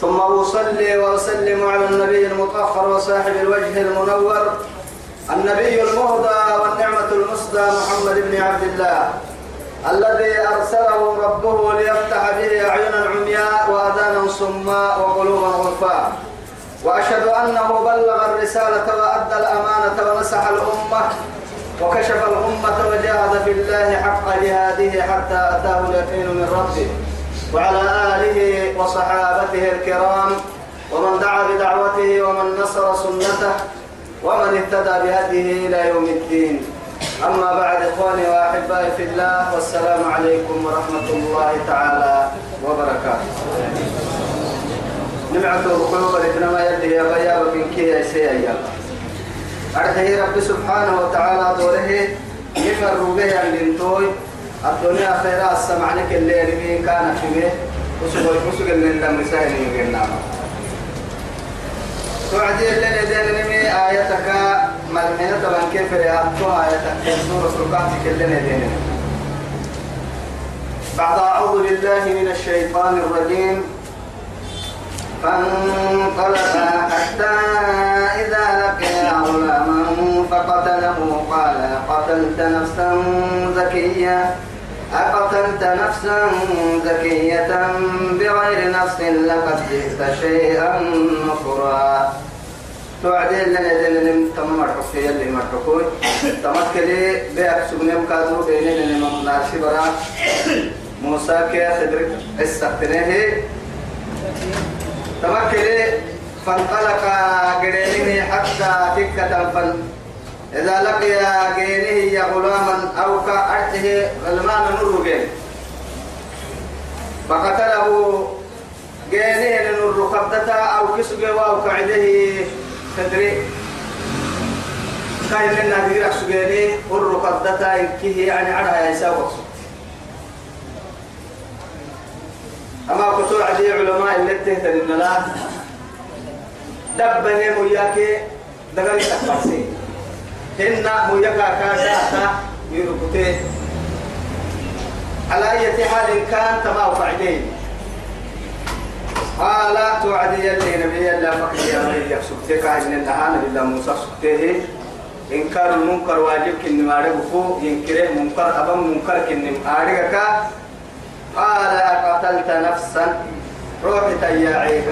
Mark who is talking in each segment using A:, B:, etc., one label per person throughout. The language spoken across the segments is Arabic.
A: ثم أصلي وأسلم على النبي المطهر وصاحب الوجه المنور النبي المهدى والنعمة المسدى محمد بن عبد الله الذي أرسله ربه ليفتح به أعينا عمياء وأذانا صماء وقلوبا غرفاء وأشهد أنه بلغ الرسالة وأدى الأمانة ونصح الأمة وكشف الأمة وجاهد في الله حق جهاده حتى أتاه اليقين من ربه. وعلى آله وصحابته الكرام ومن دعا بدعوته ومن نصر سنته ومن اهتدى بهديه إلى يوم الدين. أما بعد إخواني وأحبائي في الله والسلام عليكم ورحمة الله تعالى وبركاته. نمعته قلوب الإثنما يدي يا بيابا من كي يا سيئا أرحيه رب سبحانه وتعالى دوره يمر به عن دنتوي الدنيا خيرا السمعنك اللي مين كان في به وسوى وسوى اللي لم يسهل يقلنا توعدي اللي ندين نمي آياتك ملمنة طبعا كيف رأتها آياتك سورة الكهف اللي ندين بعد أعوذ بالله من الشيطان الرجيم. فانطلقا حتى إذا لقيا غلاما فقتله قال قتلت نفسا زكية. أقتلت نفسا زكية بغير نفس لقد جئت شيئا نكرا توعدين لنا دين تمر حكي اللي مرحكوي تمكلي بيك سبني مكادو بيني لنا ممناشي برا. موسى كي خدرك استقتنيه تمكن فانطلق قرينه حتى تكة فن إذا لقي قينه يا غلاما أو كأرته غلمان نور قين فقتله قينه لنور قبضتا أو كسبه أو كعده تدري. كاين لنا تقرأ سجيني ور قبضتا إنكيه يعني عرها يساوي أما كتور عدي علماء اللي تهتد لنا دبني مياك دغري تفاسي هن مياك كاتا يركتي على أي حال كان تما فعلين قال توعدي اللي نبي الله فكر يا غير يفسكتك إن النهان بالله موسى سكته إنكار المنكر واجب كن ما ربكو ينكره منكر أبا منكر كن أرجعك قال أقتلت نفسا روحي تياعيك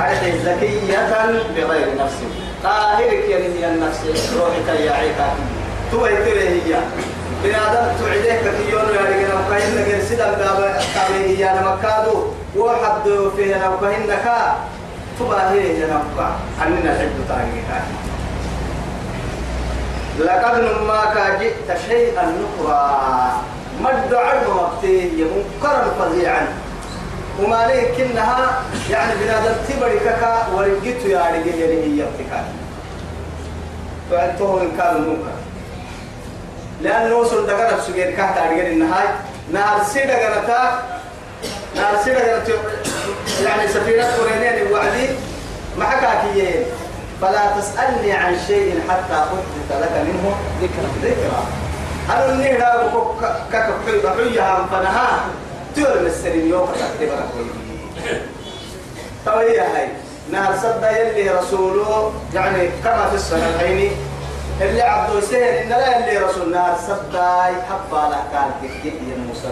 A: أرحي زكية بغير نفس طاهرك يا النفس روحي تياعيك تو يتري هي. بنادم تعيدك كيون يا رجال وكاين لك سيدا قابل هي. أنا مكادو وحد فيه أنا وكاين لك. تباهي يا نبقى. أننا حب تاعيك لقد نما جئت شيئا نكرا. مد علم وقتي منكرا فظيعا. وما ليه كنها يعني بنادم تبري كاكا ورقيت يا رجال يعني هي ابتكار فأنتم إن كانوا منكر لأنه وصل دقنا بسجين كهتا رجال النهاية نار سيدة قناتا نار سيدة قناتا يعني سفينة قرينين وعدي ما حكاكيين فلا تسألني عن شيء حتى أحدث لك منه ذكرى ذكرى أنا اللي لا كك حيها فنها تور السرين يوم تكتبنا طيب يا هاي نهر صدى يلي رسوله يعني كما في الصحيحين اللي عبد السهل إن لا اللي رسول نهر صدى حبا لا كان تكتب يا موسى.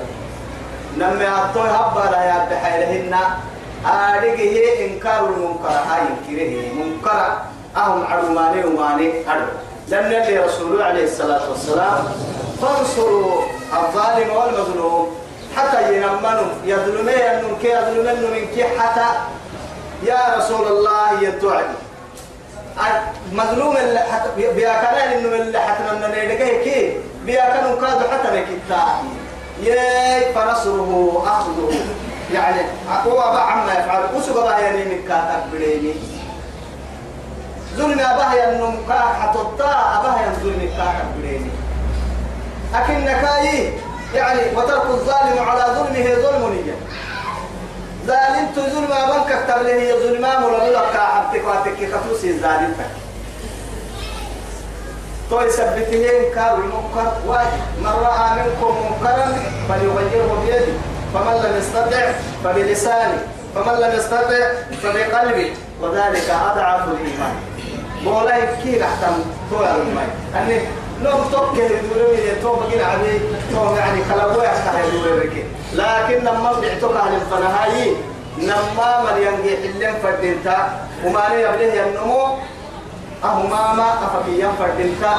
A: نمي أعطوه حبا لا يا بحيلهن آدقه إنكار المنكر هاي إنكره منكر. أهم عرماني وماني أرد لم يلي رسوله عليه الصلاة والسلام فانصروا الظالم والمظلوم. حتى ينمنوا يظلمي أنهم كي يظلمن منك حتى يا رسول الله يدعي مظلوم اللي حتى بياكنا إنه اللي حتى من نيدك كي بياكنا كادوا حتى نكتا يا فنصره أخذه يعني هو عما يفعل وسوق بها يعني من كاتب بريني ظلم أباه أنه حتطا أباه ظلم كاتب بريني لكن نكاي يعني وترك الظالم على ظلمه ظلم ظالم ظلم أبانك اكتب له ظلما ولا لك حبتك واتك كتوسي ظالمتك تو يثبته كار المنكر واجب. من رأى منكم منكرا فليغيره بيده. فمن لم يستطع فبلسانه. فمن لم يستطع فبقلبه. وذلك أضعف الإيمان. مولا يكي أحتم تو الماء؟ لو توكل يدوري تو بقين عبي تو يعني خلقوا يفتح يدوري لكن لما بعتك أهل الفنهاي نما من ينجي حلم فردينتا وما يبليه النمو أهو ماما أفكي ينفردينتا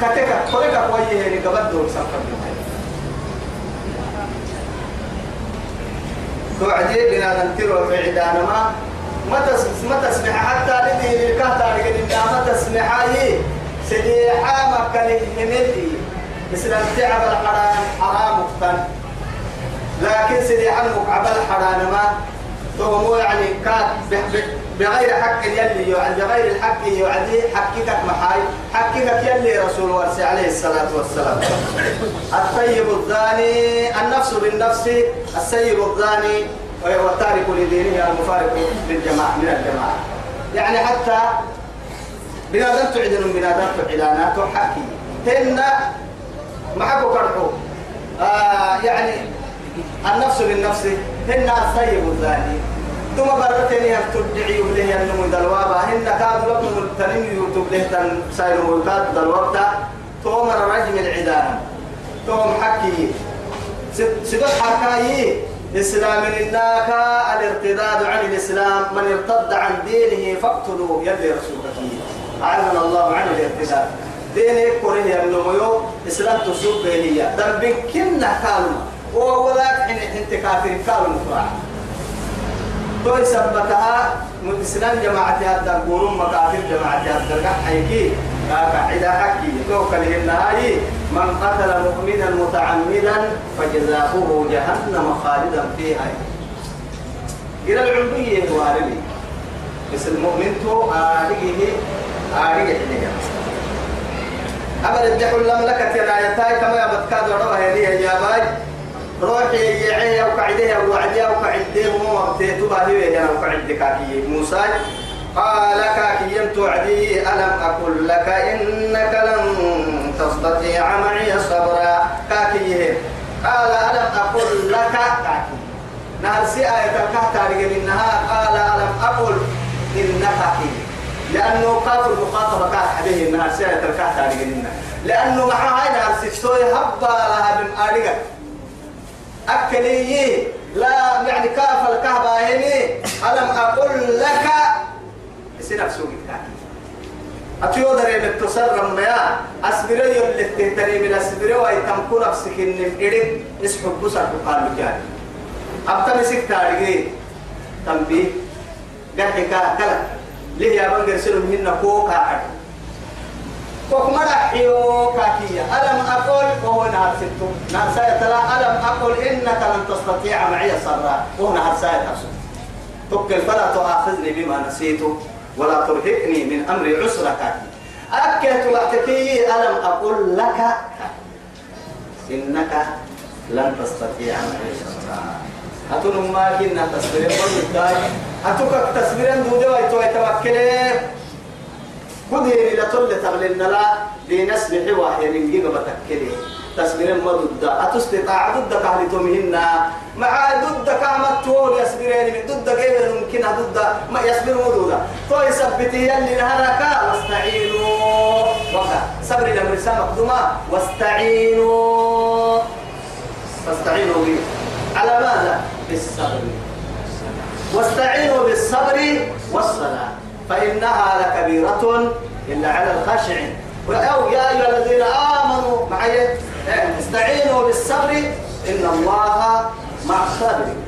A: كتك كوريكا كويه يعني قبل دور سنفردينتا توعدي بنا ننتروا في عدانا ما ما ما تسمح حتى لدي الكهتا لقد ما تسمح هي سليحة مكة همدي مثل التعب الحرام حرام مفتن لكن سليحة مكعب الحرام ما تو يعني كات بغير حق يلي يعني بغير الحق يعدي حقك محاي حقك يلي رسول الله عليه الصلاة والسلام. الطيب الثاني النفس بالنفس السيب الثاني والتارك لدينه المفارق للجماعة من الجماعة. يعني حتى بنادم تعدن بنادم تعلانات حكي؟ هن معك كرحو آه يعني النفس بالنفس هن السيب الثاني ثم برتني هل تدعي له أنه دلوابا هن كاد لكم التنين يوتوب له تن سايرو كاد دلوابتا تومر رجم العدانة توم حكي. سدوح حكاي. إسلام إنك الارتداد عن الإسلام. من ارتد عن دينه فاقتلوه. يلي رسولك أعلن الله عن الارتداد دينك كوريه النمو إسلام تسوق بينية. دم كنا كانوا وولاك حين إنت كافر كانوا مفرع تو سبتها مسلم جماعة هذا قولون مكافر جماعة هذا حيكي. قاعدة حكي. تو كله النهاية من قتل مؤمنا متعمدا فجزاؤه جهنم خالدا فيها. إلى العلمية وارلي بس المؤمن تو آريه آريه حلقة أبدا الدحل لم لك تنايتاي كما يبتكاد وروا هذه يا باي روحي يعي أو كعده أو وعدي أو كعده مو مبتيت باهي أو كعده كاكي موسى. قال كاكي توعدي ألم أقل لك إنك لن تستطيع معي صبرا. كاكي قال ألم أقل لك كاكي. نهر سي آية إنها قال ألم أقل إنك كاكي. لأنه قاف المخاطبة كان حبيه إنها سي آية الكهتة لأنه معها هاي نهر ستوي هبا لها بمآرقة أكلي لا يعني كاف الكهبة هني. ألم أقول لك؟ سنف سوقك أتيو دري متصرم بيا. أسبري يولي تهتني من أسبري ويتم كل نفسك إن إرد اسحب بسر بقال مجال أبتا مسك تاريخي. تنبيه قرحك كلا. ليه يا بنجر سلو مهنا كوكا حد كوك مرحيو كاكية. ألم أقول؟ وهو نهار ستو نهار ساية لا ألم أقول؟ إنك لن تستطيع معي صرا وهو نهار نفسه تقل فلا تؤاخذني بما نسيت ولا ترهقني من أمري عسرة كاكي أكيت وقتكي ألم أقول لك؟ إنك لن تستطيع معي صرا أتون ما كنا تصبرين برد أتوك تصبرين دودوا يتوى يتوكلين خذ هي لتل تغلن لا لنسبح واحد من جيبة بتكلي تسبير ما ضد أتستطاع ضد كهل تومهن. مع ضد كامت تول يسبرين من ضد غير ممكن ضد. ما يسبر ضد تو يثبت يلي نهارك واستعينوا. وقع. صبر لما رسالة مقدمة واستعينوا. واستعينوا به على ماذا؟ بالصبر. واستعينوا بالصبر والصلاة فإنها لكبيرة إلا على الخاشعين. أو يا أيها الذين آمنوا معي استعينوا بالصبر إن الله مع الصابرين.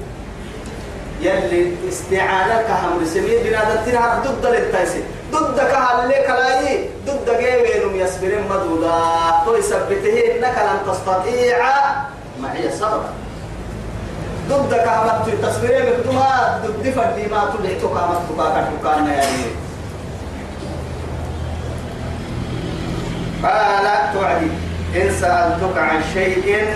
A: يلي استعانك هم رسمي بنادتنا ضد للتايسي ضد كهل لك لاي ضد جيبين يسبرين مدودا. تو يثبته إنك لن تستطيع معي صبرا. ضد كهمت تصوير مكتوها ضد فردي ما تدعي تكامت تكاكا تكانا يعني قال توعدي إن سألتك عن شيء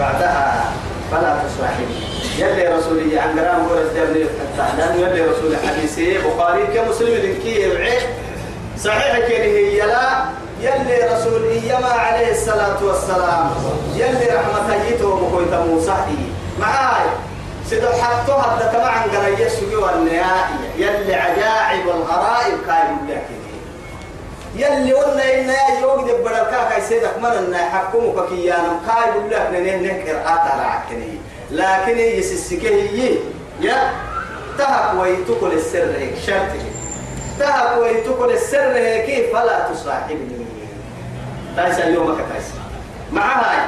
A: بعدها فلا تصاحبني يلي رسولي عن قرام ورد دبلي التعلم يلي رسولي حديثي بخاري كمسلم يبعي صحيح كده يلا يلي رسول إيما عليه الصلاة والسلام يلي رحمة يتو بكويت موسى معاي سيدو حطو هذا كما عن قرية سجوا النهائية يلي عجائب والغرائب كاي لك يلي قلنا إن يا دي بدل كاي سيدك من إن حكمك كيانا كاي بقول لك ننه نكر رعكني لكن يسسكه يا تهك ويتكل السر هيك شرطه تهك ويتكل السر هيك فلا تصاحبني ليس اليوم كتايس مع هاي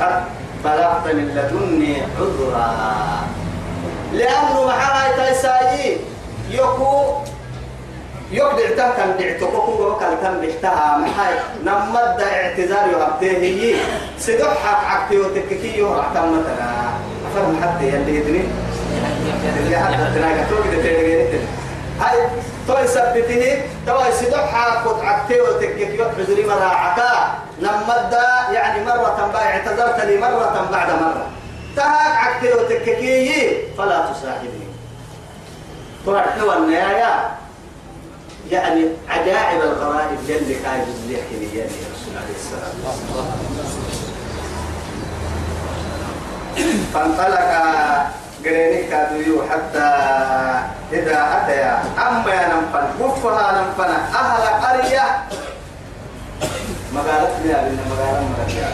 A: قد بلغت من لدني عذرا. لأنه مع هاي تايساي يكو يقدر تهكم دعتكو وكال كم بحتها محاي نمد اعتذار يهبته هي سدحك عكتي وتككي يهرع تمتنا. أفهم حتى يلي يدني. اللي حتى تناقى توقد تناقى هاي توي سبته توي سدحك وتعكتي وتككي يحزري مراعكا نمد يعني مرة بعد اعتذرت لي مرة بعد مرة. تهاك عكتي وتككي فلا تصاحبني تروح النهاية يعني عجائب الغرائب جل كاي بزليح يا رسول عليه السلام. فانطلق قرينك كادويو حتى إذا أتيا. أما يا نمفن كفها نمفن أهل قرية. مقالتنا لنا مقالة مقالة.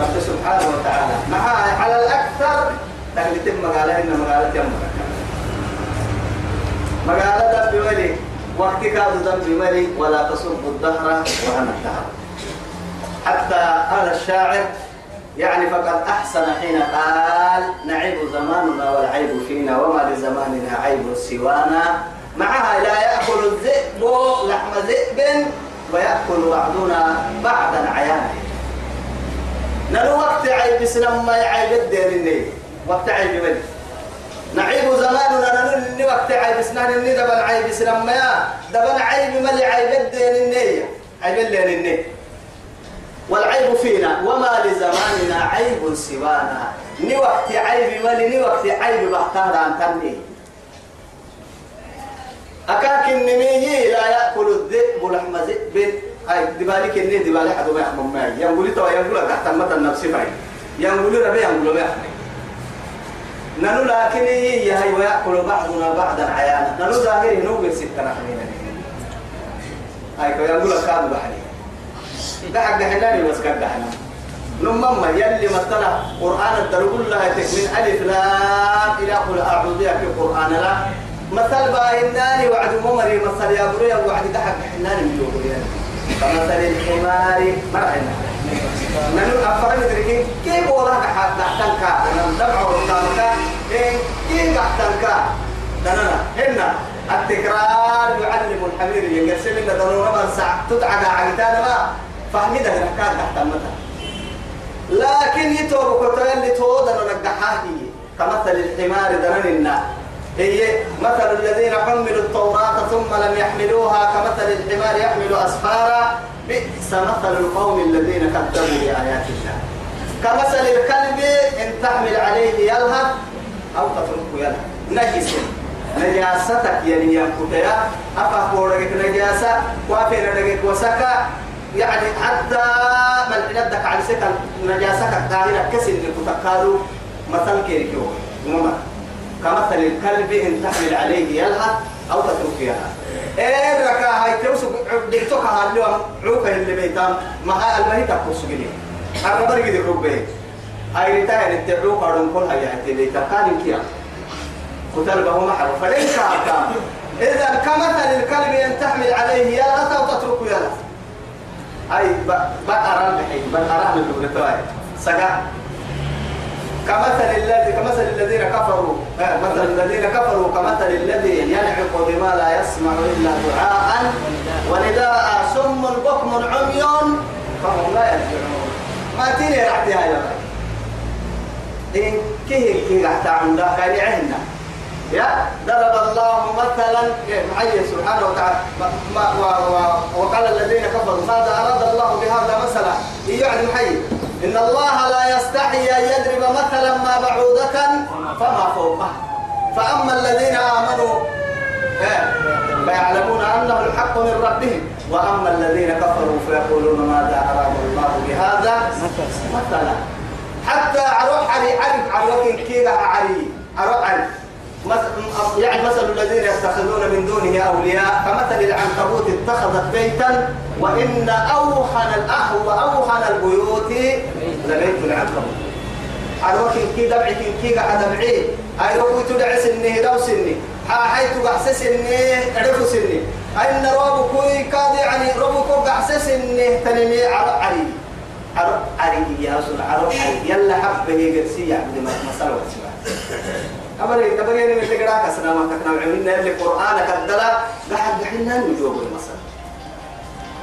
A: رب سبحانه وتعالى. معها على الأكثر تقلتم مقالة إن مقالة يوم مقالة. بولي. وقت كاد ذنب ملي ولا تصب الدهر وأنا الدهر. حتى قال الشاعر يعني فقد أحسن حين قال نعيب زماننا والعيب فينا وما لزماننا عيب سوانا. معها لا يأكل الذئب لحم ذئب ويأكل بعضنا بعضا عيانا نلو وقت عيب سلم ما يعيب الدين وقت عيب ملي نعيب زماننا نني وقت عيب سنان الني دبل عيب سلم ما دبل عيب ملي عيب الدين النية عيب اللين الني. والعيب فينا. وما لزماننا عيب سوانا. ني وقت عيب ملي ني وقت عيب بحتار عن تني أكاك النمي لا يأكل الذئب لحم ذئب. هاي دبالك الني دبالي حدو ما يحمم معي. ينقولي تو ينقول تحت متى النفس معي. ينقولي ربي ينقولوا ما ننو لكن هي هي ويأكل بعضنا بعضا عيانا. ننو ظاهري نوبل ستة نحن هاي كو لك هذا بحري. ده حق حناني بس كان دحنا نمما يلي مثلا قرآن الدرب الله من ألف لام إلى قل أعوذ في القرآن لا. مثل باهناني وعد ممري مثل يا بريا وعد ده حق حناني من يوم كمثل الحمار مرحنا نحن أفرد ذلك كيف والله حتى تحتنك دمع وطنك. كيف تحتنك دننا هنا. التكرار يعلم الحمير يقسم لنا دنونا من ساعة تدعى عقتان ما فهمي ده نحكاد تحت المتى لكن يتوب كتير اللي تود أنا نجحاه كمثل الحمار دننا هي مثل الذين حملوا التوراة ثم لم يحملوها. كمثل الحمار يحمل أسفارا. بئس مثل القوم الذين كذبوا بآيات الله. كمثل الكلب إن تحمل عليه يلهث أو تتركه يلهث. نجس. نجاستك يعني ينكتيا أفا قولك نجاسة. وافي ندقك وسكا. يعني حتى من عندك على سكا نجاسك قاهرة كسر لكتكادو مثل كيركيو وما كمثل الكلب إن تحمل عليه يلهث أو تتركه يلهث. إيه ركا هاي توسق دكتوك هاللو عوكا اللي بيتام مع المهي تقص جنيه. أنا برجع دي ربي هاي رتاين التعوك أرون كل هاي هاي بيتام كان كيا قتل به محر كاكا إذا كمثل الكلب أن تحمل عليه يلهث أو تتركه يلهث. هاي بقرة الحين بقرة من الدولة سقا كمثل الذي كمثل الذين كفروا مثل الذين كفروا كمثل الذي ينعق بما لا يسمع إلا دعاء. ونداء سم بكم عمي فهم لا يرجعون. ما تيني رحتي هاي إن كه كه حتى عند كان عهنا. يا ضرب الله مثلا معي سبحانه وتعالى. ما وقال الذين كفروا ماذا أراد الله بهذا مثلا؟ يعني محي إن الله لا يستحي أن يضرب مثلا ما بعوضة فما فوقها فأما الذين آمنوا فيعلمون أنه الحق من ربهم. وأما الذين كفروا فيقولون ماذا أراد الله بهذا مثلا؟ حتى عرف علي عرف عرف كيغا علي عرف علي يعني مثل الذين يتخذون من دونه أولياء كمثل العنكبوت اتخذت بيتا وإن أوحن الأهو وأوحن البيوت لبيت العنكبوت. عروك كي دمعي كي قاعد دمعي. أي ربو تدع سنه لو سني. حيث قحس سنه عرف سنه أين ربو كوي كاد يعني ربو كو قحس سنه تنمي عرب علي عرب علي يا رسول عرب علي يلا حبه يقرسي يعني مسألة وتسمع أبدا أبدا يعني مثل قراءة كسنا ما تكنا عملنا اللي قرآن كدلا قاعد دحنا نجوب المسألة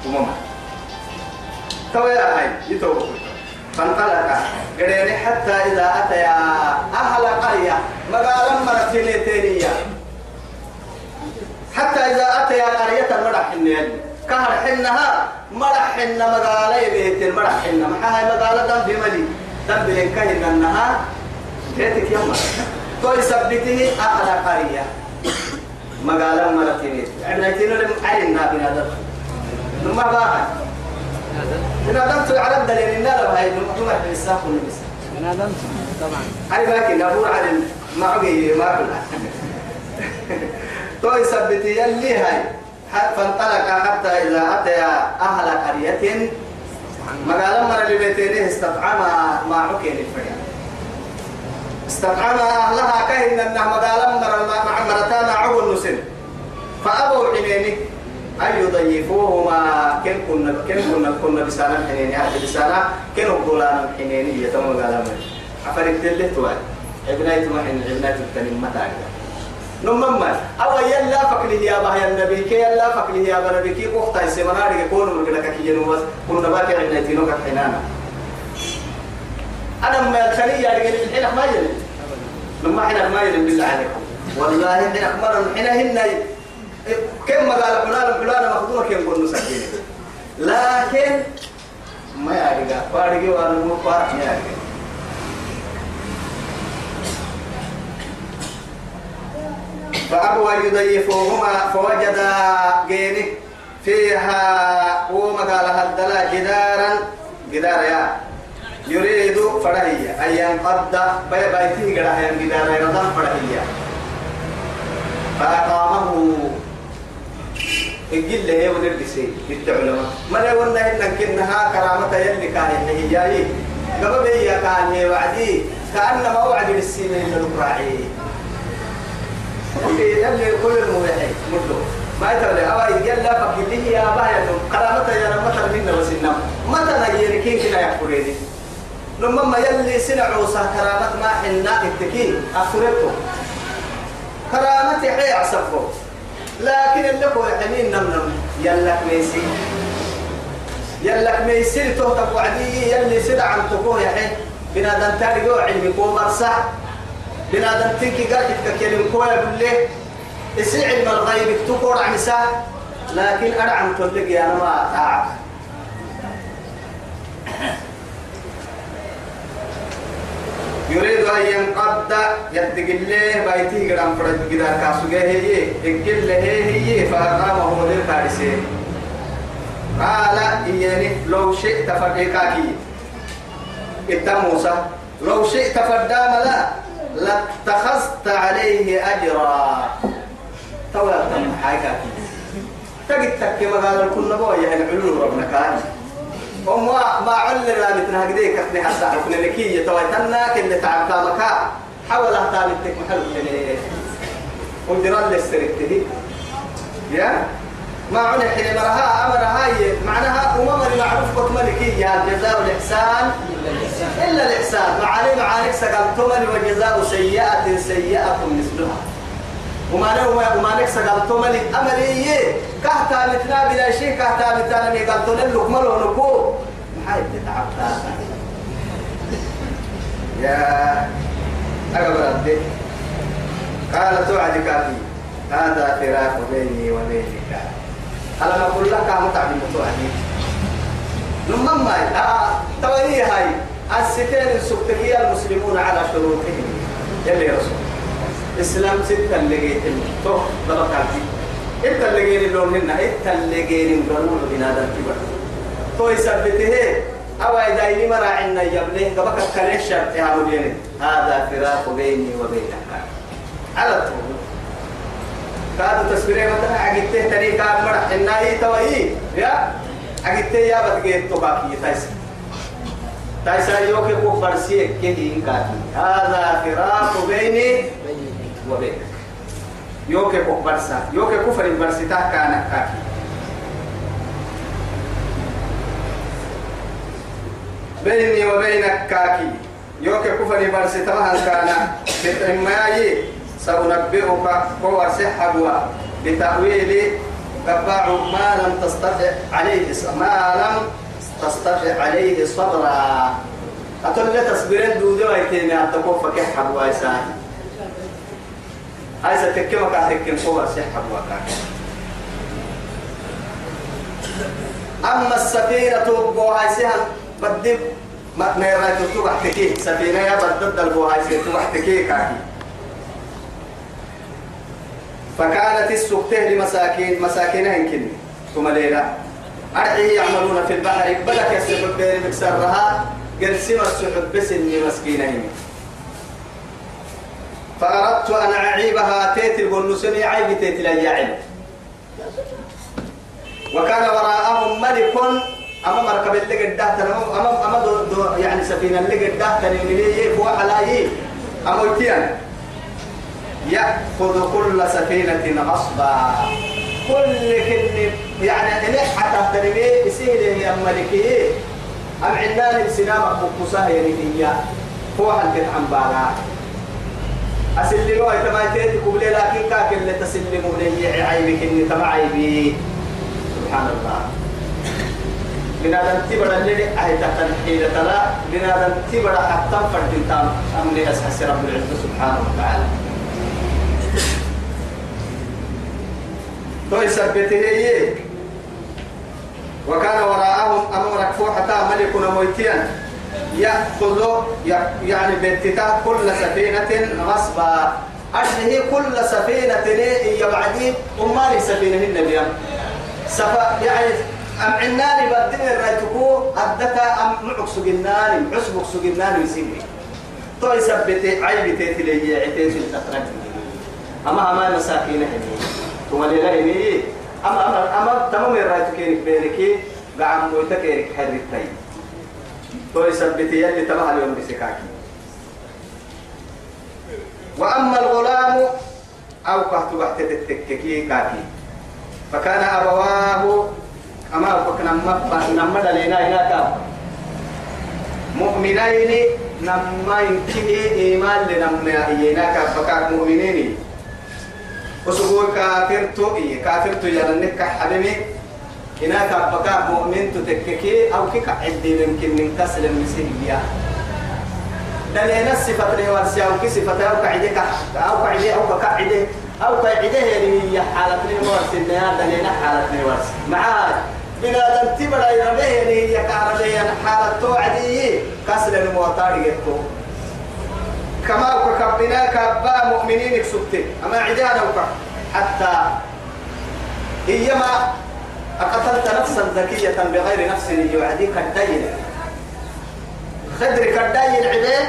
A: وماما. تويا هاي يتوبوا. فانطلق. قريني حتى إذا أتيا أهل قرية. مقالا مرتين تينية حتى إذا أتيا قرية مرح النيل كهر حنها مرح حن مقالا بيت المرح حن محاها مقالا دم بملي دم بلنكهن أنها بيتك يوم توي سبته أهل قرية. مقالا مرتين. عبنتين لم علمنا بنادر. نما باها بنادم على الدليل إن لا هاي المقدمة في الساق والنبس
B: بنادم طبعا.
A: هاي لكن أبو على ما عقي ما كل توي سبتي يلي هاي. فانطلق حتى إذا أتى أهل قرية. مقالا مر لبيتينه استطعم ما عقين الفريق استطعم أهلها كهن أنه مقالا مر مع مرتان عقل نسن فأبوا حنينه أن يضيفوهما. كن كنا كن كنا كنا بسانا حنيني. هذه بسانا. كن قولانا حنيني. يتم من؟ عفرك تلته توال. ابنايت ما حن ابنايت التنين متى نمما أو يلا فكله يا بها النبي. كي يلا فكله يا بنبي كي قفتا يسمنا رجع كون من كذا كي جنوبس كنا باكي ابنايتينو كحنانا أنا ما الخلية رجع الحين ما يلي. لما حنا ما يلي بالله عليكم. والله حنا مرة حنا هنا كم قال فلان فلان مخدوم كم كنا سكين لكن ما يارجع فارجع وأنا مو فارق ما يارجع فأبوا يضيفوهما فوجد جيني فيها وما قال هدلا جدارا؟ جدار يا. يريد فرهية أن ينقض بي بيته قرأ جدار يرضى فرهية فأقامه. الجل هي ونرجسي بالتعلمة ما لا ولا إن كنها كرامة يلي كان هي جاي. قبل هي كان وعدي. كأنما وعد بالسنة إلا الراعي يلي كل الموحي مدو ما يتولى أو يلا فكله يا بايا كرامة يا رمتا منا وسنم متى نجيركين كنا يحفريني لما يلي سنع عوصة كرامة ما حنا التكين أخرته كرامتي حي عصفه لكن اللي هو حنين نم نم. يلك ميسي. يلك ميسي تهتب وعدي يلي سدع عن تقوه يا حي. بنادم تاني جو علمي كو مرسع بنادم تنكي قاتل ككلم كو يقول لي اسي علم الغيب تقول عن ساعة لكن أرعم تلقي أنا ما أعرف يريد أن ينقض يتقل له بيته قدام فرد قدار كاسوغه هي أقل له هي فأقامه كارسي قال إياني لو شئت فرديكاكي إتا موسى لو شئت فردام لا لاتخذت عليه أجرا. تولا تم حاجاكي تجد تكي مقال الكل بويا يعني علوم ربنا كاني وما ما علنا مثل هكذا كتني حتى عرفنا لكي تويتنا كل تعب كامكا حاول أهتام التك محل من ودران للسرقته يا؟ ما عنا حين مرها أمرها هاي معناها أمم المعروف قط ملكي يا الجزاء والإحسان. إلا الإحسان. معاني معانيك سقلتم وجزاء سيئة سيئة مثلها. وما نو وما نكسر قالتو ملي أمري كهتا متنا بلا شيء كهتا متنا مي قالتو نلوك ملو نكو محايد تعبتا يا أقبل الدين قال توعدك أبي هذا فراق بيني وبينك. ألم أقول لك أنا تعلم توعدي؟ نمم ماي آه توي هاي. الستين السكتكية المسلمون على شروطهم. يلي رسول. إسلام ستة اللي جيتم تو ضربتي إنت اللي جيني لون هنا إنت اللي جيني مقرون بنادم كبر تو يثبته أو إذا إني مرا عنا يبليه قبك كليش شرط يا مديني هذا فراق بيني وبينك على طول كادو تسبيري مثلا عقدته طريقة مرح الناي توي يا عقدته يا بتجيب تباكي تايس تايس يوكي كو فرسي كذي كاتي هذا فراق بيني وبينك يوكي برسا. يوكي كفر برستا كان كاكي بيني وبينك كاكي. يوكي كفر برستا مهن كان؟ بتعمي سأنبئك هو سحبوا بتأويل قبع ما لم تستطع عليه ما لم تستطع عليه صبرا. أتون لا تصبرين دودو أيتين أتكون فكح حبوا إسان هاي ستكما كاتكين هو سحبوا كاك أما السفينة بوهاي سهل بدي ما نيراي تتوقع تكيه سفينة يا بدد البوهاي سهل تتوقع تكيه كاكي فكانت السكته لمساكين مساكين هنكن ثم ليلة أرعي يعملون في البحر بدك يسحب بين مكسرها قرسم السحب بس مسكينين فأردت أن أعيبها تيت البنسني عيب تيت الأياعل وكان وراءهم ملك أما مركب اللي قدها أما أما دو دو يعني سفينة اللي قدها تنين فوق على أما يتيان يأخذ كل سفينة غصبا. كل كل يعني إليه حتى تربيه يسير يا ملكي. أم عندنا السلام بقصة يعني هي هو هل عن بالا أسلموا إتما تيتي قبلي لكن كاك اللي تسلموا لي عيبك إني تبع عيبي سبحان الله. بنادم تبرا اللي أهي تحت الحيلة تلا بنادم تبرا حتى فرد تام. أمني أسحس رب العزة سبحانه وتعالى. تو يثبته هي. وكان وراءهم أمر حتى ملك مويتيا يأخذ يعني باتتاء كل سفينة غصبا. أشهي كل سفينة يبعدي أمالي سفينة النبي سفا يعني أم عناني بدين الرأيتكو. أدتا أم معك سجناني. عسبك سجناني يسيبني تو يثبته عيبتي تلي عتيت الأخرج أما أما مساكين هني. ثم لله أما أما أما تمام الرأيت كيرك بينك قاعد مويتا كيرك حريتي. تو يثبت يلي تبع اليوم بسكاكي. وأما الغلام أو قهت بحت التككي كاكي. فكان أبواه أما فكنا نما دلينا هناك مؤمنين نما ينكيه إيمان لنما هناك فكان مؤمنين. وسقوا كافر تو إيه كافر تو يرنك حبيبي. هناك بقى مؤمن تتككي أو كيك عدي يمكن من كسر المسيحية دليل لي ورسي أو كي صفة أو كعدي أو كعدي أو كعدي أو كعدي هي حالة لي ورسي إنها دليل حالة لي ورسي معاك بلا تنتبه يربيه هي كعربية حالة توعدي كسر الموتار يكتو كما وكبنا كبا مؤمنين كسبت أما عدانا وكا. حتى إيما أقتلت نفسا ذكية بغير نفس يعديك الدين. خدر كدين عباد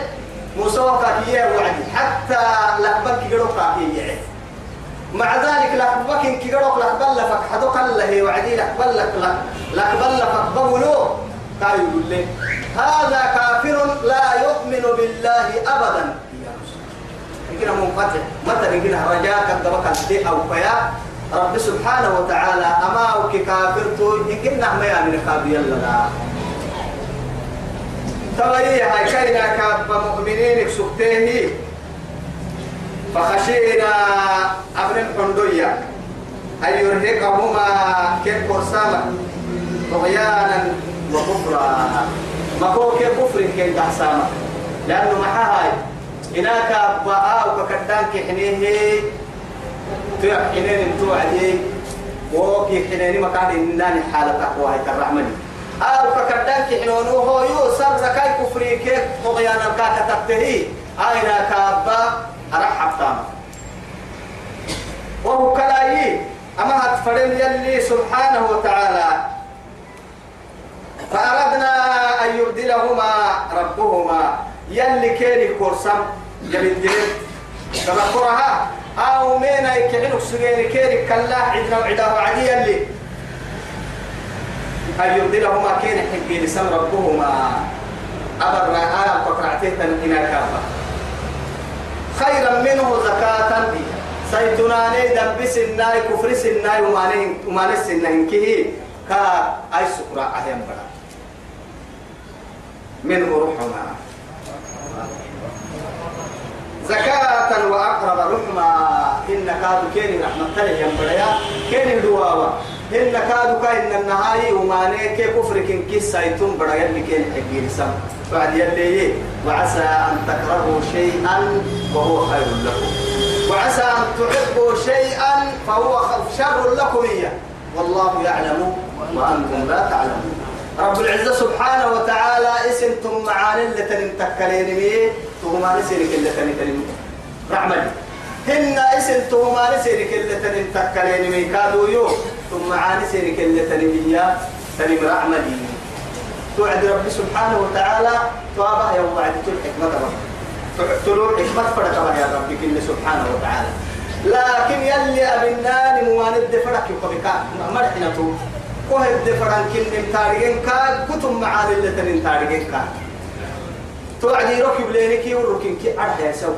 A: مسوقة هي وعدي. حتى لقبك يقولك هي مع ذلك لقبك كي يقولك لقبل لك حدوك الله وعدي. لقبل لك لقبل لك بولو قال يقول لي هذا كافر لا يؤمن بالله أبدا. يمكن منقطع متى يمكن رجاء كذبك أو فيا؟ رب سبحانه وتعالى أما كافر تو يمكن نعم يا من كابي لنا تغيي هاي كينا كاب مؤمنين سكتيه فخشينا أبن الحندية أن يرهقهما كيف قرصاما طغيانا وكفرا. ما هو كيف كفر كيف تحساما لأنه محاها هناك أباء وككدان كحنيه تيا حنين انتو عدي وكي حنين مكان إنني حالة هيك الرحمن. أو ككدان كحنون وهو يوصل زكاي كفري كيف طغيان الكاكا تبتهي؟ أين كابا أرحب تام وهو كلاي أما هتفرن يلي سبحانه وتعالى. فأردنا أن يبدلهما ربهما. يلي كيري كورسام يبدلن كما قرها أو مين يكعنك سجين كيري كلا عدنا وعدا وعدي يلي. أن يبدلهما كين حقي لسم ربهما. أبر آية فقرعتين إنا كافة. خيرا منه زكاة سيدنا نيدا بسناي كفر سناي ومانين ومانين كيه كا أي سكرة أهيم بلا منه رحمة زكاة وأقرب رحمة إن كادو كيني رحمة الله ينبريا. كيني دواوا. إن كادو كاين النهاية وماني كي كفر كن كيس سايتون يلي كيني حقير سم. بعد يلي وعسى أن تكرهوا شيئا وهو خير لكم. وعسى أن تحبوا شيئا فهو شر لكم إياه. والله يعلم وأنتم لا تعلمون. رب العزة سبحانه وتعالى اسمتم معاني اللي تنم تكلين مي تهما نسيرك اللي تنم تنم رحمة هن اسمتم ما نسيرك اللي تنم تكلين مي كادو يو. ثم معاني سيرك اللي تنم يا تنم رحمة توعد رب سبحانه وتعالى توابه يوم وعد تل حكمة تلو حكمة فرق يا رب كل سبحانه وتعالى. لكن يلي أبنان مواند فرق يقبكا مرحنا تو. وهد فران كن تارجين كا كتم معاني اللي تنين تارجين كا. توعدي ركب لينكي وركن كي أرحي سوى.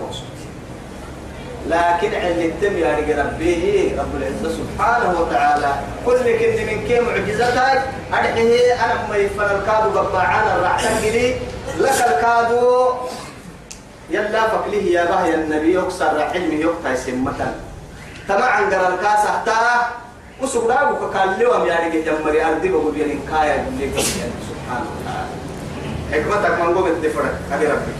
A: لكن عند التم يا ربي رب العزة سبحانه وتعالى. كل كن من كي معجزتك أرحيه أنا ما يفر الكادو قبعانا الرعتك لي لك الكادو. يلا فكليه يا باه يا النبي يكسر علمي يقطع سمة. تمعن قرن كاسة وسوق داغو كقال لهم يا رجال جمري أرضي بقول يعني كايا اللي سبحانه وتعالى. حكمتك من قوم الدفرة هذه ربك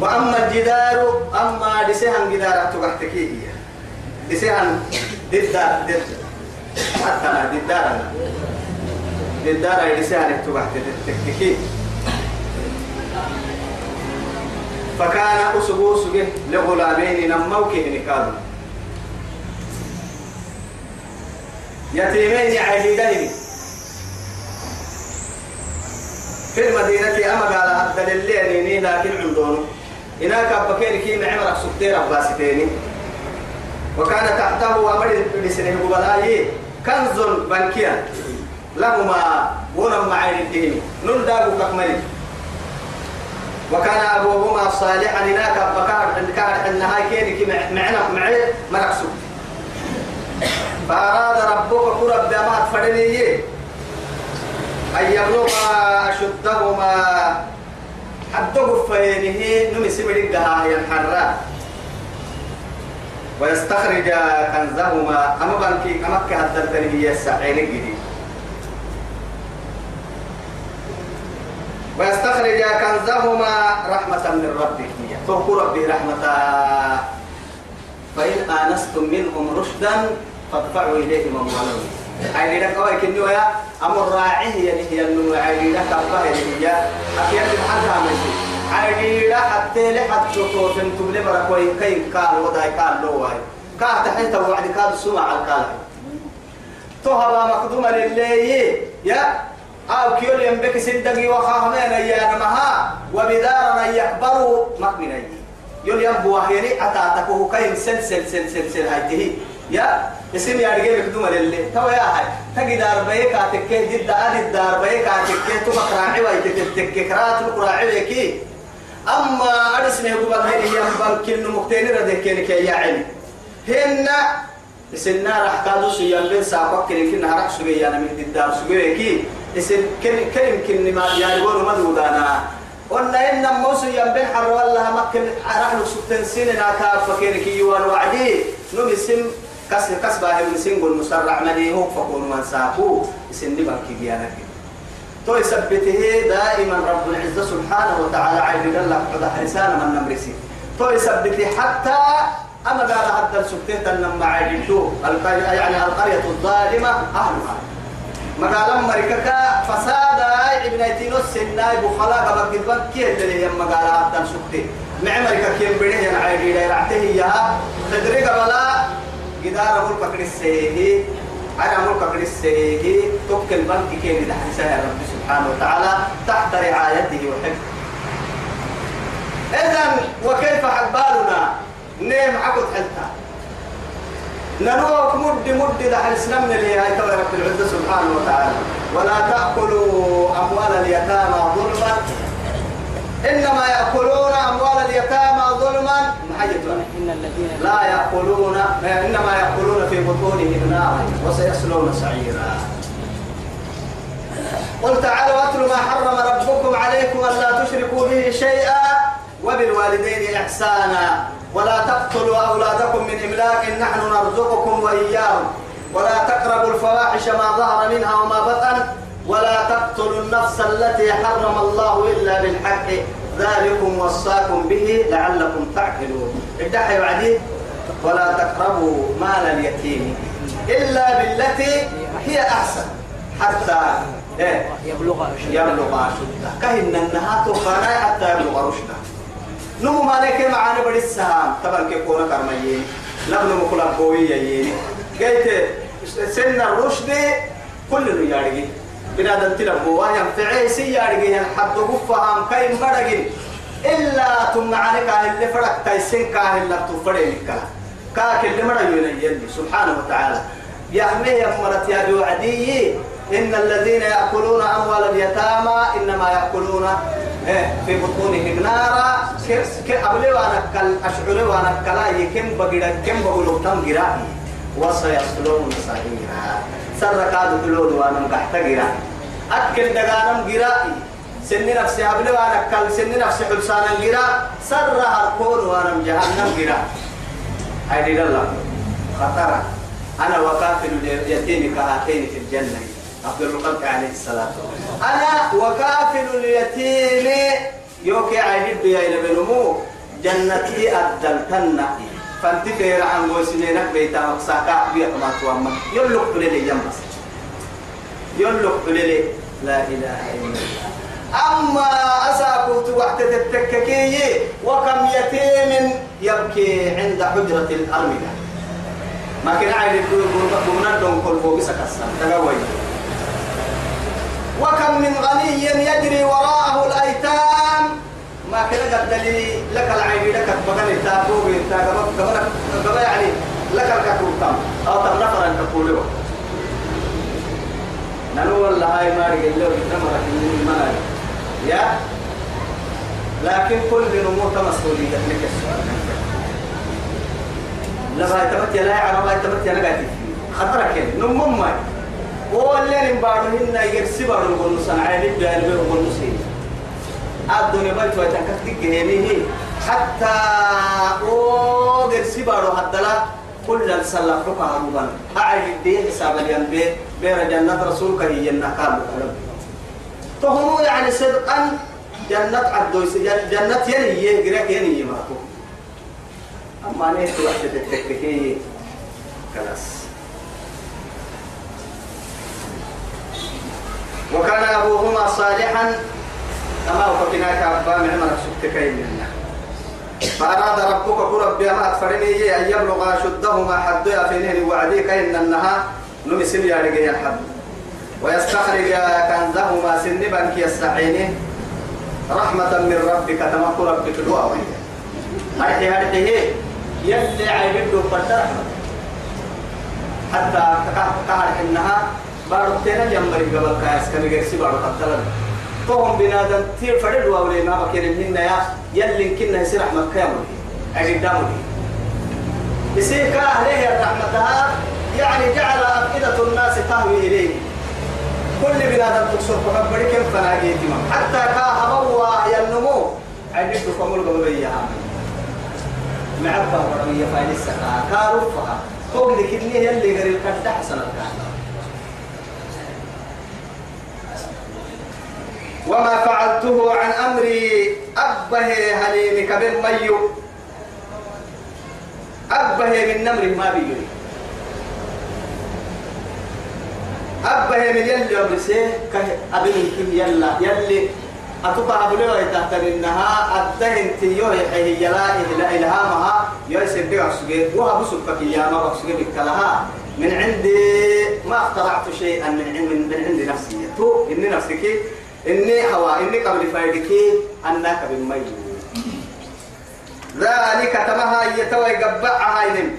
A: وأما الجدار أما دسيهن جدار تقحتكي هي دسيهن ضد ضد حتى أنا ضد أنا دسيهن تقحتكي فكان أسبوع سجه لغلامين نموكه نكادو يتيمين عهيدين. في المدينة أما قال هذا الليل لكن عندهم. هناك بكير كي معمر سكتير أباستين وكان تحته أمر لسنه بلاي كنز بنكيا لهما ونم معين الدين نلداغ ككمل وكان أبوهما صالحا. هناك بكار كان النهاية كين كي معنا معي سكتير فأراد ربك كرب ما تفرني أن يبلغ أشدهما. حتى فينه نمي سبرك هاي الحراء ويستخرج كنزهما. أما بانكي أما كهدلتني هي السعين الجديد ويستخرج كنزهما رحمة من ربك تذكر ربي رحمة فإن آنستم منهم رشدا فادفعوا إليهم أموالهم. عيني لك أوي كنيو يا أمر راعيه يعني هي النمو عيني لك أبقى يعني هي أكيد بحالها ماشي عيني لك حتى لحد شطور فانتم لبرا كوي كين كان وضعي كان لو واي كان تحت وعد كان سمع على الكلام تهبا مقدومة لله يا أو كيول ينبك سندقي وخاهمين يا نمها وبدارنا يكبروا مقبنا يول ينبو وحيري أتاتكوه كين سل سل سل سل سل هاي يا اسم يا رجال مكدوم لله تو يا هاي تجي دار بيك عتك جد دار بيك عتك تو مقراعي ويتك تك كرات مقراعي بيكي أما أرسني هو هي هي بنك إنه مكتين ردك يا علم هن سنة راح كادو سيان بين ساقك كن كن هرق سوي أنا من الدار سوي كي اسم كن كن كن ما يعني يقولوا ما دودانا. قلنا إن موسى ينبين حر والله مكن راح نسوتن سنة كاف فكير كي يوان وعدي. نمسم كس كس باهم سنقول مسرع ملي هو فكون من ساقو. سن بنك بيانك تو يثبته دائما رب العزة سبحانه وتعالى عيد الله قد حسان من نمرسي تو يثبته حتى أما قال حتى السكتة لما عيدتو يعني القرية الظالمة أهلها. ما قال مريكا فسادا ابن أيتينو السناي بخلا قبل قبل كي اللي يما قال حتى السكتة مع مريكا كيم بينه يعني عيدي لا يرعته هي تدري قبلا قدار أقول فكر السيهي أنا أقول فكر السيهي توكل بنك كي لحسها رب سبحانه وتعالى تحت رعايته وحفظه. إذا وكيف حبالنا نيم عقد حتى نروك مد مد دحل سنمن اللي هاي رب العزة سبحانه وتعالى. ولا تأكلوا أموال اليتامى ظلما. إنما يأكلون أموال اليتامى ظلما محيطنا
B: إن الذين
A: لا يأكلون إنما يأكلون في بطونهم نارا وسيصلون سعيرا. قل تعالوا اتلوا ما حرم ربكم عليكم الا تشركوا به شيئا وبالوالدين إحسانا. ولا تقتلوا أولادكم من إملاق نحن نرزقكم وإياهم. ولا تقربوا الفواحش ما ظهر منها وما بطن. ولا تقتلوا النفس التي حرم الله إلا بالحق. ذلكم وصاكم به لعلكم تعقلون. ادعي وعدي ولا تقربوا مال اليتيم إلا بالتي هي أحسن. حتى إيه؟
B: يبلغ أشد.
A: يبلغ أشده كهن النهات وخانا حتى يبلغ رشده نمو ما لك معانا بدي السهام. طبعا كيف كونا كرميين. لابن مكلا قوية ييني قلت سن الرشد كل يارجي بنادم تلبوا ينفعي سي يارجي حد فهم كاين بدقين إلا ثم عليك اللي فرق تيسن كاه اللي تفرق لك. كاك اللي مرة يلي سبحانه وتعالى. يا أمي يا مرت يا بوعدي إن الذين يأكلون أموال اليتامى إنما يأكلون إيه، في بطونهم نارا. كأبلي وأنا كل أشعري وأنا كلا يكم بقيرا كم بقولوا تم وسيصلون سعيرا سر كادو تلود وأنا مقحت جرا أكل دقانم جرا سن نفسي أبلي وأنا كل سن نفسي حلسانا جرا سر هركون وأنا جهنم جرا هاي الله خطرة أنا وكافل اليتيم كهاتين في الجنة. أفضل الخلق عليه الصلاة أنا وكافل اليتيم يوكي عيد يا إلى بنمو جنتي أدلتنا فانت خير عن وسنينك بيتا مقساكا بيا كما توما يلوك بلي يمس يلوك بلي لا إله إلا الله أما أساكو توحت التككي وكم يتيم يبكي عند حجرة الأرملة ما كان عيد يقول قمنا دون كل فوق سكسر تقوي وكم من غني يجري وراءه الأيتام قد لي لك العين لك بغني تابو بنتا قبل يعني لك الكتوتام أو تنفر أن تقول له. نلو والله هاي ما رجل له نمر ما يا؟ لكن كل نمو مسؤولية لك السؤال. لا باي تمت يلا على باي تمت يلا قاعد. خطرك نمو ما واللي نبارو هنا يرسي بارو نسان عيني بيان بيرو نقول نسين الدنيا بيت ويتنكت دي حتى أو يرسي بارو حدلا كل السلام حكا هروبان. أعيد دي حساب اليان بي. بير جنة رسولك هي النقام فهم يعني صدقا جنة عدوس جنة يلي يقرأ يلي يماتو أما نيت وحدة التكتكية خلاص. وكان أبوهما صالحا أما وفقناك أبا معمر سكتكين منا فأراد ربك كرب بما أتفرني أن يبلغ أشدهما حد يافينه وعديك إن النها نمسل يا رجال الحد ويستخرج كنزهما سنبا كي يستعينه رحمة من ربك تمك ربك دعوة هرحي هرحي يلي عيبدو قد رحمة حتى كهرح النها بارتنا جمري قبل كاس كم يجلس بارو قتلا فهم بنادم تير فرد وأولي ما بكير منا يا يلي كنا يصير رحمة كامل. أجد دامي يصير كأهله رحمتها يعني جعل أفئدة الناس تهوي إليه. كل بنادم تكسر فقط بدي كم فناجي حتى كهبوا ينمو. عندك كمل قبل إياها معبا ورمية فايل السكا كارفها فوق ذيك اللي اللي قريب كده حسن وما فعلته عن أمري. أبه هليمك ميو. أبه من نمره ما بيجري. أبه من يلي أبرسه كه أبني كم يلا. يلي أتوقع أبلي تحت إنها أدهن تيو هي يلا إلى إلهامها. يسد أسجى وها بسكك يا ما أسجى بكلها من عندي ما اخترعت شيئا من عند من عند نفسي. تو إني نفسك إني هوا إني قبل فايدك أنك بالميت ذلك تمها يتوي قبعها إنم.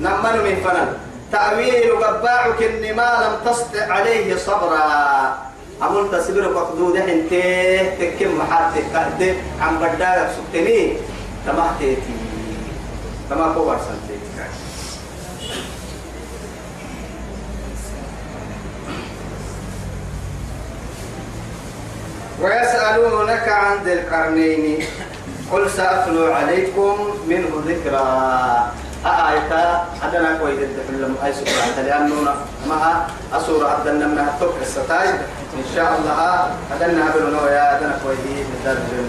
A: نمن من فنن. تأويل قباعك إن ما لم تستطع عليه صبرا. أمول تصبر قدود انت تكم محاتك كهد عم بدالك سكتني تمه تيتي تمه ويسألونك عن ذي القرنين. قل سأتلو عليكم منه ذكرى آية أدنى كويد الدحل أي سورة لأنه ما أسورة أدنى من التوك الستاي إن شاء الله أدنى بلنا يا أدنى كويد الدرجة